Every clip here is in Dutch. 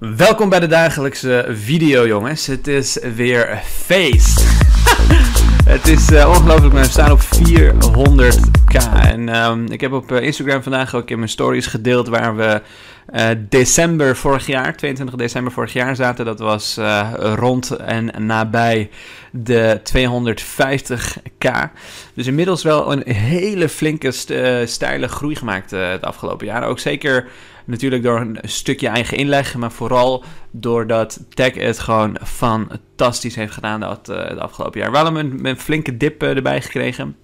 Welkom bij de dagelijkse video, jongens. Het is weer feest. het is uh, ongelooflijk, maar we staan op 400k. En um, ik heb op eh, Instagram vandaag ook in mijn stories gedeeld waar we uh, december vorig jaar, 22 december vorig jaar zaten. Dat was rond en nabij de 250k. Dus inmiddels wel een hele flinke, st steile groei gemaakt het afgelopen jaar. Ook zeker Natuurlijk door een stukje eigen inleg, maar vooral doordat Tech het gewoon fantastisch heeft gedaan dat, het afgelopen jaar. We hadden een, flinke dip uh, erbij gekregen.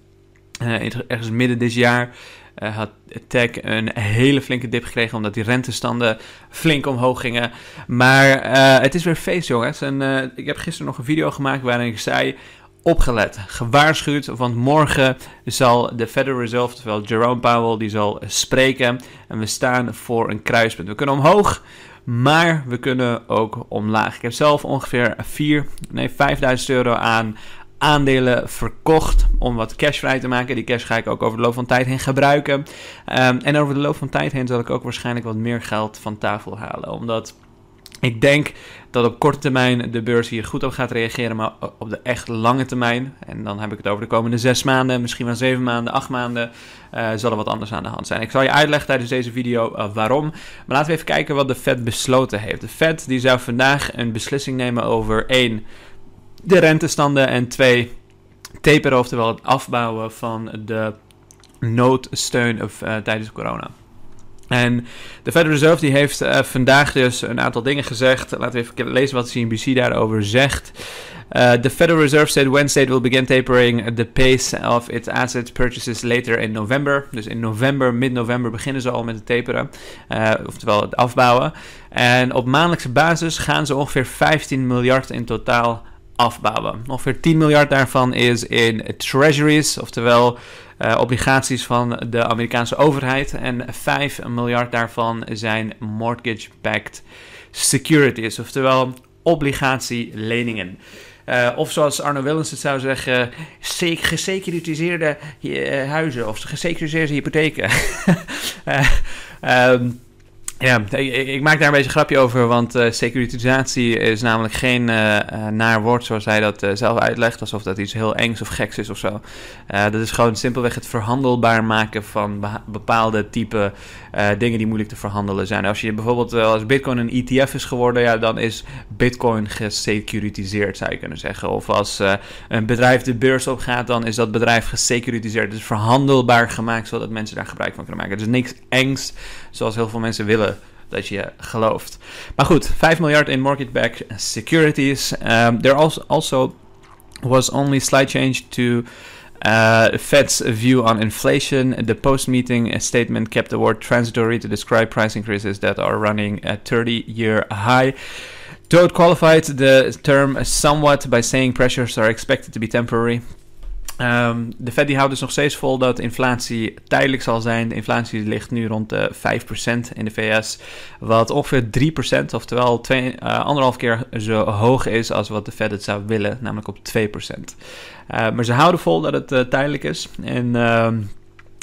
Uh, ergens midden dit jaar had Tech een hele flinke dip gekregen omdat die rentestanden flink omhoog gingen. Maar het is weer feest, jongens. En ik heb gisteren nog een video gemaakt waarin ik zei opgelet, gewaarschuwd, want morgen zal de Federal Reserve, terwijl Jerome Powell, die zal spreken en we staan voor een kruispunt. We kunnen omhoog, maar we kunnen ook omlaag. Ik heb zelf ongeveer 4, nee 5000 euro aan aandelen verkocht om wat cash vrij te maken. Die cash ga ik ook over de loop van tijd heen gebruiken. Um, en over de loop van tijd heen zal ik ook waarschijnlijk wat meer geld van tafel halen, omdat ik denk dat op korte termijn de beurs hier goed op gaat reageren, maar op de echt lange termijn, en dan heb ik het over de komende zes maanden, misschien wel zeven maanden, acht maanden, uh, zal er wat anders aan de hand zijn. Ik zal je uitleggen tijdens deze video uh, waarom, maar laten we even kijken wat de Fed besloten heeft. De Fed die zou vandaag een beslissing nemen over één, de rentestanden en twee, taperen, oftewel het afbouwen van de noodsteun of, uh, tijdens corona. En de Federal Reserve die heeft uh, vandaag dus een aantal dingen gezegd. Laten we even lezen wat CNBC daarover zegt. Uh, the Federal Reserve said Wednesday it will begin tapering the pace of its asset purchases later in November. Dus in november, mid-november beginnen ze al met het taperen. Uh, oftewel het afbouwen. En op maandelijkse basis gaan ze ongeveer 15 miljard in totaal afbouwen. Ongeveer 10 miljard daarvan is in treasuries, oftewel uh, obligaties van de Amerikaanse overheid. En 5 miljard daarvan zijn mortgage-backed securities, oftewel obligatieleningen. Uh, of zoals Arno Willems het zou zeggen, gesecuritiseerde uh, huizen of gesecuritiseerde hypotheken. um, Ja, ik, maak daar een beetje een grapje over, want uh, securitisatie is namelijk geen uh, naar woord zoals hij dat zelf uitlegt, alsof dat iets heel engs of geks is of zo. dat is gewoon simpelweg het verhandelbaar maken van bepaalde type dingen die moeilijk te verhandelen zijn. Als je bijvoorbeeld als Bitcoin een ETF is geworden, ja, dan is Bitcoin gesecuritiseerd, zou je kunnen zeggen. Of als een bedrijf de beurs opgaat, dan is dat bedrijf gesecuritiseerd. Dus verhandelbaar gemaakt, zodat mensen daar gebruik van kunnen maken. Dus niks engs, zoals heel veel mensen willen dat je gelooft. Maar goed, 5 miljard in mortgage-backed securities. Um, there also, also was only slight change to uh, Fed's view on inflation. The post-meeting statement kept the word transitory to describe price increases that are running at 30-year high. Toad qualified the term somewhat by saying pressures are expected to be temporary. Um, de Fed die houdt dus nog steeds vol dat inflatie tijdelijk zal zijn. De inflatie ligt nu rond de 5% in de VS. Wat ongeveer 3%, oftewel twee, uh, anderhalf keer zo hoog is als wat de Fed het zou willen, namelijk op 2%. Uh, maar ze houden vol dat het uh, tijdelijk is. En ehm,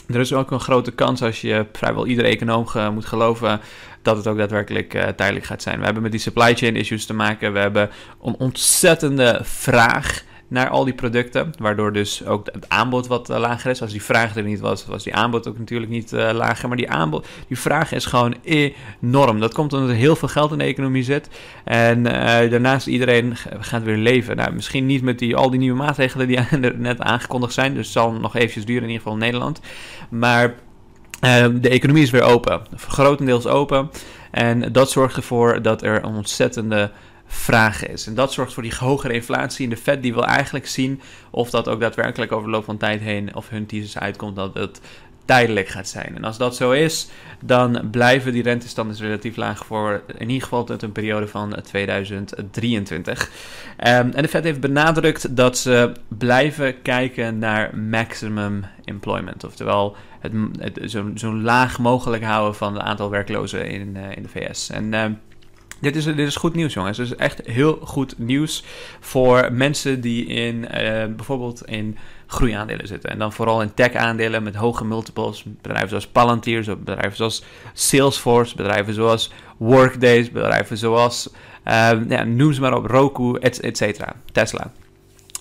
er is ook een grote kans als je vrijwel iedere econoom moet geloven dat het ook daadwerkelijk tijdelijk gaat zijn. We hebben met die supply chain issues te maken. We hebben een ontzettende vraag naar al die producten. Waardoor dus ook het aanbod wat uh, lager is. Als die vraag er niet was, was die aanbod ook natuurlijk niet uh, lager. Maar die, aanbod, die vraag is gewoon enorm. Dat komt omdat er heel veel geld in de economie zit. En uh, daarnaast iedereen gaat weer leven. Nou, misschien niet met die, al die nieuwe maatregelen die net aangekondigd zijn. Dus het zal nog eventjes duren in ieder geval in Nederland. Maar de economie is weer open. Grotendeels open. En dat zorgt ervoor dat er een ontzettende vraag is. En dat zorgt voor die hogere inflatie. En de Fed die wil eigenlijk zien of dat ook daadwerkelijk over de loop van tijd heen, of hun thesis uitkomt dat het tijdelijk gaat zijn. En als dat zo is, dan blijven die rentestanden relatief laag voor in ieder geval tot een periode van 2023. Um, ehm, en de Fed heeft benadrukt dat ze blijven kijken naar maximum employment, oftewel het, het, zo, zo laag mogelijk houden van het aantal werklozen in, uh, in de VS. En uh, Dit is, dit is goed nieuws, jongens. Het is echt heel goed nieuws voor mensen die in uh, bijvoorbeeld in groeiaandelen zitten. En dan vooral in tech-aandelen met hoge multiples. Bedrijven zoals Palantir, bedrijven zoals Salesforce, bedrijven zoals Workdays, bedrijven zoals, uh, ja, noem ze maar op, Roku, et, cetera, Tesla.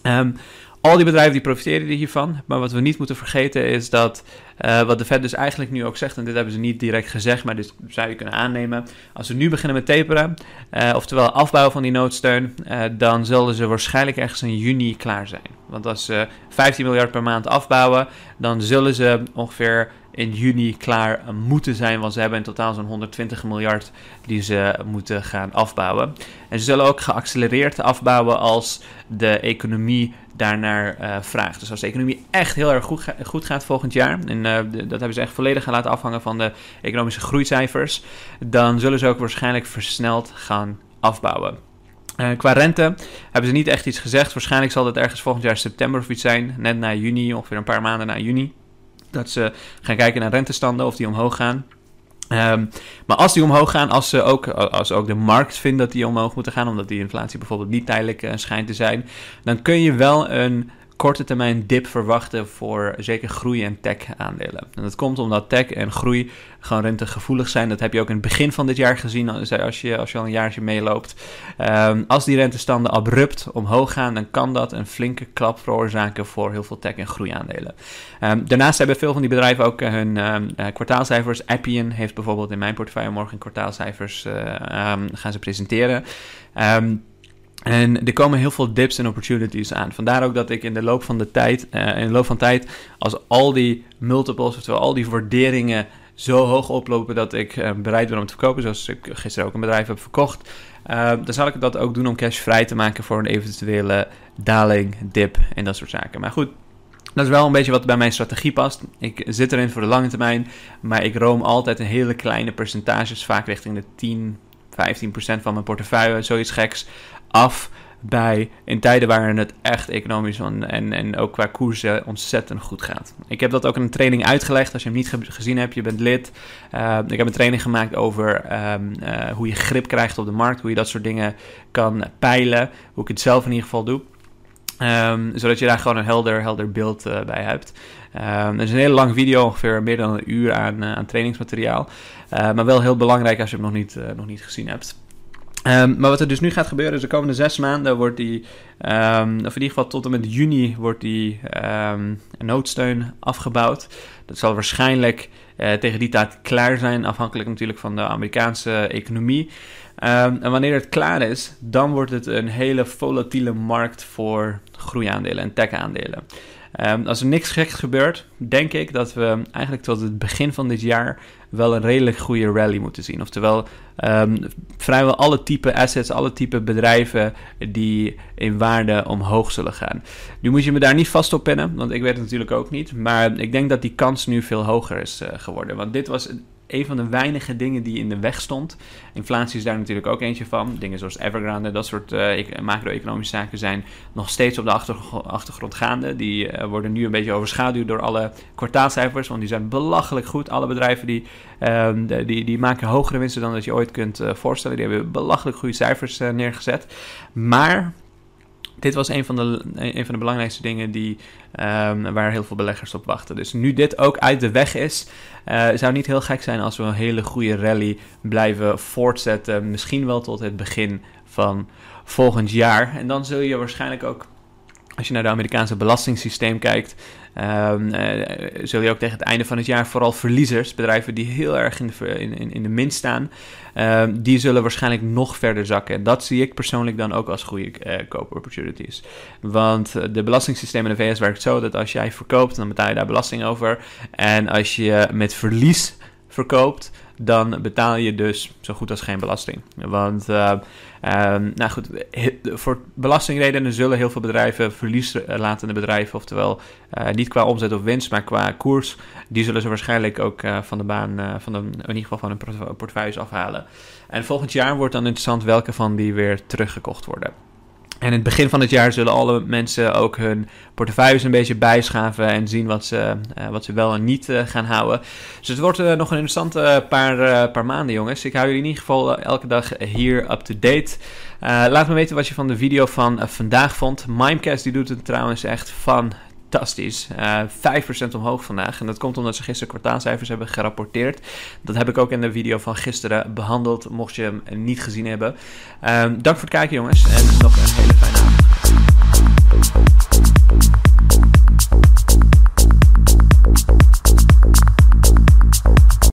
Um, al die bedrijven die profiteren hiervan. Maar wat we niet moeten vergeten is dat uh, wat de Fed dus eigenlijk nu ook zegt, en dit hebben ze niet direct gezegd, maar dit zou je kunnen aannemen. Als we nu beginnen met taperen, uh, oftewel afbouwen van die noodsteun, uh, dan zullen ze waarschijnlijk ergens in juni klaar zijn. Want als ze 15 miljard per maand afbouwen, dan zullen ze ongeveer in juni klaar moeten zijn. Want ze hebben in totaal zo'n 120 miljard die ze moeten gaan afbouwen. En ze zullen ook geaccelereerd afbouwen als de economie daarnaar uh, vraagt. Dus als de economie echt heel erg goed, goed gaat volgend jaar, en uh, dat hebben ze echt volledig gaan laten afhangen van de economische groeicijfers, dan zullen ze ook waarschijnlijk versneld gaan afbouwen. Uh, qua rente hebben ze niet echt iets gezegd. Waarschijnlijk zal dat ergens volgend jaar september of iets zijn, net na juni, ongeveer een paar maanden na juni. Dat ze gaan kijken naar rentestanden, of die omhoog gaan. Um, maar als die omhoog gaan, als, ze ook, als ook de markt vindt dat die omhoog moeten gaan, omdat die inflatie bijvoorbeeld niet tijdelijk uh, schijnt te zijn, dan kun je wel een korte termijn dip verwachten voor zeker groei- en tech-aandelen. En dat komt omdat tech en groei gewoon rentegevoelig zijn. Dat heb je ook in het begin van dit jaar gezien, als je, als je al een jaartje meeloopt. Um, als die rentestanden abrupt omhoog gaan, dan kan dat een flinke klap veroorzaken voor heel veel tech- en groeiaandelen. Um, daarnaast hebben veel van die bedrijven ook hun um, uh, kwartaalcijfers. Appian heeft bijvoorbeeld in mijn portefeuille morgen kwartaalcijfers gaan ze presenteren. En er komen heel veel dips en opportunities aan. Vandaar ook dat ik in de loop van de tijd, uh, in de loop van tijd, als al die multiples, oftewel al die waarderingen zo hoog oplopen dat ik uh, bereid ben om te verkopen, zoals ik gisteren ook een bedrijf heb verkocht, uh, dan zal ik dat ook doen om cash vrij te maken voor een eventuele daling, dip en dat soort zaken. Maar goed, dat is wel een beetje wat bij mijn strategie past. Ik zit erin voor de lange termijn, maar ik room altijd een hele kleine percentages, vaak richting de 10, 15% van mijn portefeuille, zoiets geks, af bij in tijden waarin het echt economisch en, en ook qua koersen ontzettend goed gaat. Ik heb dat ook in een training uitgelegd. Als je hem niet gezien hebt, je bent lid. Uh, ik heb een training gemaakt over um, uh, hoe je grip krijgt op de markt, hoe je dat soort dingen kan peilen, hoe ik het zelf in ieder geval doe. Um, zodat je daar gewoon een helder, helder beeld uh, bij hebt. Um, er is een hele lange video, ongeveer meer dan een uur aan, aan trainingsmateriaal. maar wel heel belangrijk als je hem nog niet, nog niet gezien hebt. Um, maar wat er dus nu gaat gebeuren is de komende zes maanden wordt die, um, of in ieder geval tot en met juni wordt die um, noodsteun afgebouwd. Dat zal waarschijnlijk uh, tegen die tijd klaar zijn, afhankelijk natuurlijk van de Amerikaanse economie. en wanneer het klaar is, dan wordt het een hele volatiele markt voor groeiaandelen en tech-aandelen. Um, als er niks geks gebeurt, denk ik dat we eigenlijk tot het begin van dit jaar wel een redelijk goede rally moeten zien. Oftewel, um, vrijwel alle type assets, alle type bedrijven die in waarde omhoog zullen gaan. Nu moet je me daar niet vast op pinnen, want ik weet het natuurlijk ook niet. Maar ik denk dat die kans nu veel hoger is uh, geworden. Want dit was een van de weinige dingen die in de weg stond. Inflatie is daar natuurlijk ook eentje van. Dingen zoals Evergrande, dat soort uh, macro-economische zaken zijn nog steeds op de achtergrond gaande. Die uh, worden nu een beetje overschaduwd door alle kwartaalcijfers, want die zijn belachelijk goed. Alle bedrijven die, de, die, die maken hogere winsten dan dat je ooit kunt uh, voorstellen. Die hebben belachelijk goede cijfers neergezet. Maar dit was een van de, van de belangrijkste dingen die, um, waar heel veel beleggers op wachten. Dus nu dit ook uit de weg is, uh, zou niet heel gek zijn als we een hele goede rally blijven voortzetten. Misschien wel tot het begin van volgend jaar. En dan zul je waarschijnlijk ook, als je naar het Amerikaanse belastingssysteem kijkt, Um, zul je ook tegen het einde van het jaar vooral verliezers, bedrijven die heel erg in de, in, in de min staan, um, die zullen waarschijnlijk nog verder zakken. Dat zie ik persoonlijk dan ook als goede uh, koop-opportunities. Want de belastingssysteem in de VS werkt zo dat als jij verkoopt, dan betaal je daar belasting over. En als je met verlies verkoopt, dan betaal je dus zo goed als geen belasting. Want, uh, um, nou goed, voor belastingredenen zullen heel veel bedrijven verlieslatende bedrijven, oftewel uh, niet qua omzet of winst, maar qua koers, die zullen ze waarschijnlijk ook van de baan, van in ieder geval van hun portefeuilles afhalen. En volgend jaar wordt dan interessant welke van die weer teruggekocht worden. En in het begin van het jaar zullen alle mensen ook hun portefeuilles een beetje bijschaven en zien wat ze, uh, wat ze wel en niet uh, gaan houden. Dus het wordt uh, nog een interessante paar, paar maanden, jongens. Ik hou jullie in ieder geval elke dag hier up-to-date. laat me weten wat je van de video van vandaag vond. Mimecast die doet het trouwens echt van fantastisch. Eh, 5% omhoog vandaag. En dat komt omdat ze gisteren kwartaalcijfers hebben gerapporteerd. Dat heb ik ook in de video van gisteren behandeld, mocht je hem niet gezien hebben. Uh, dank voor het kijken, jongens. En nog een hele fijne dag.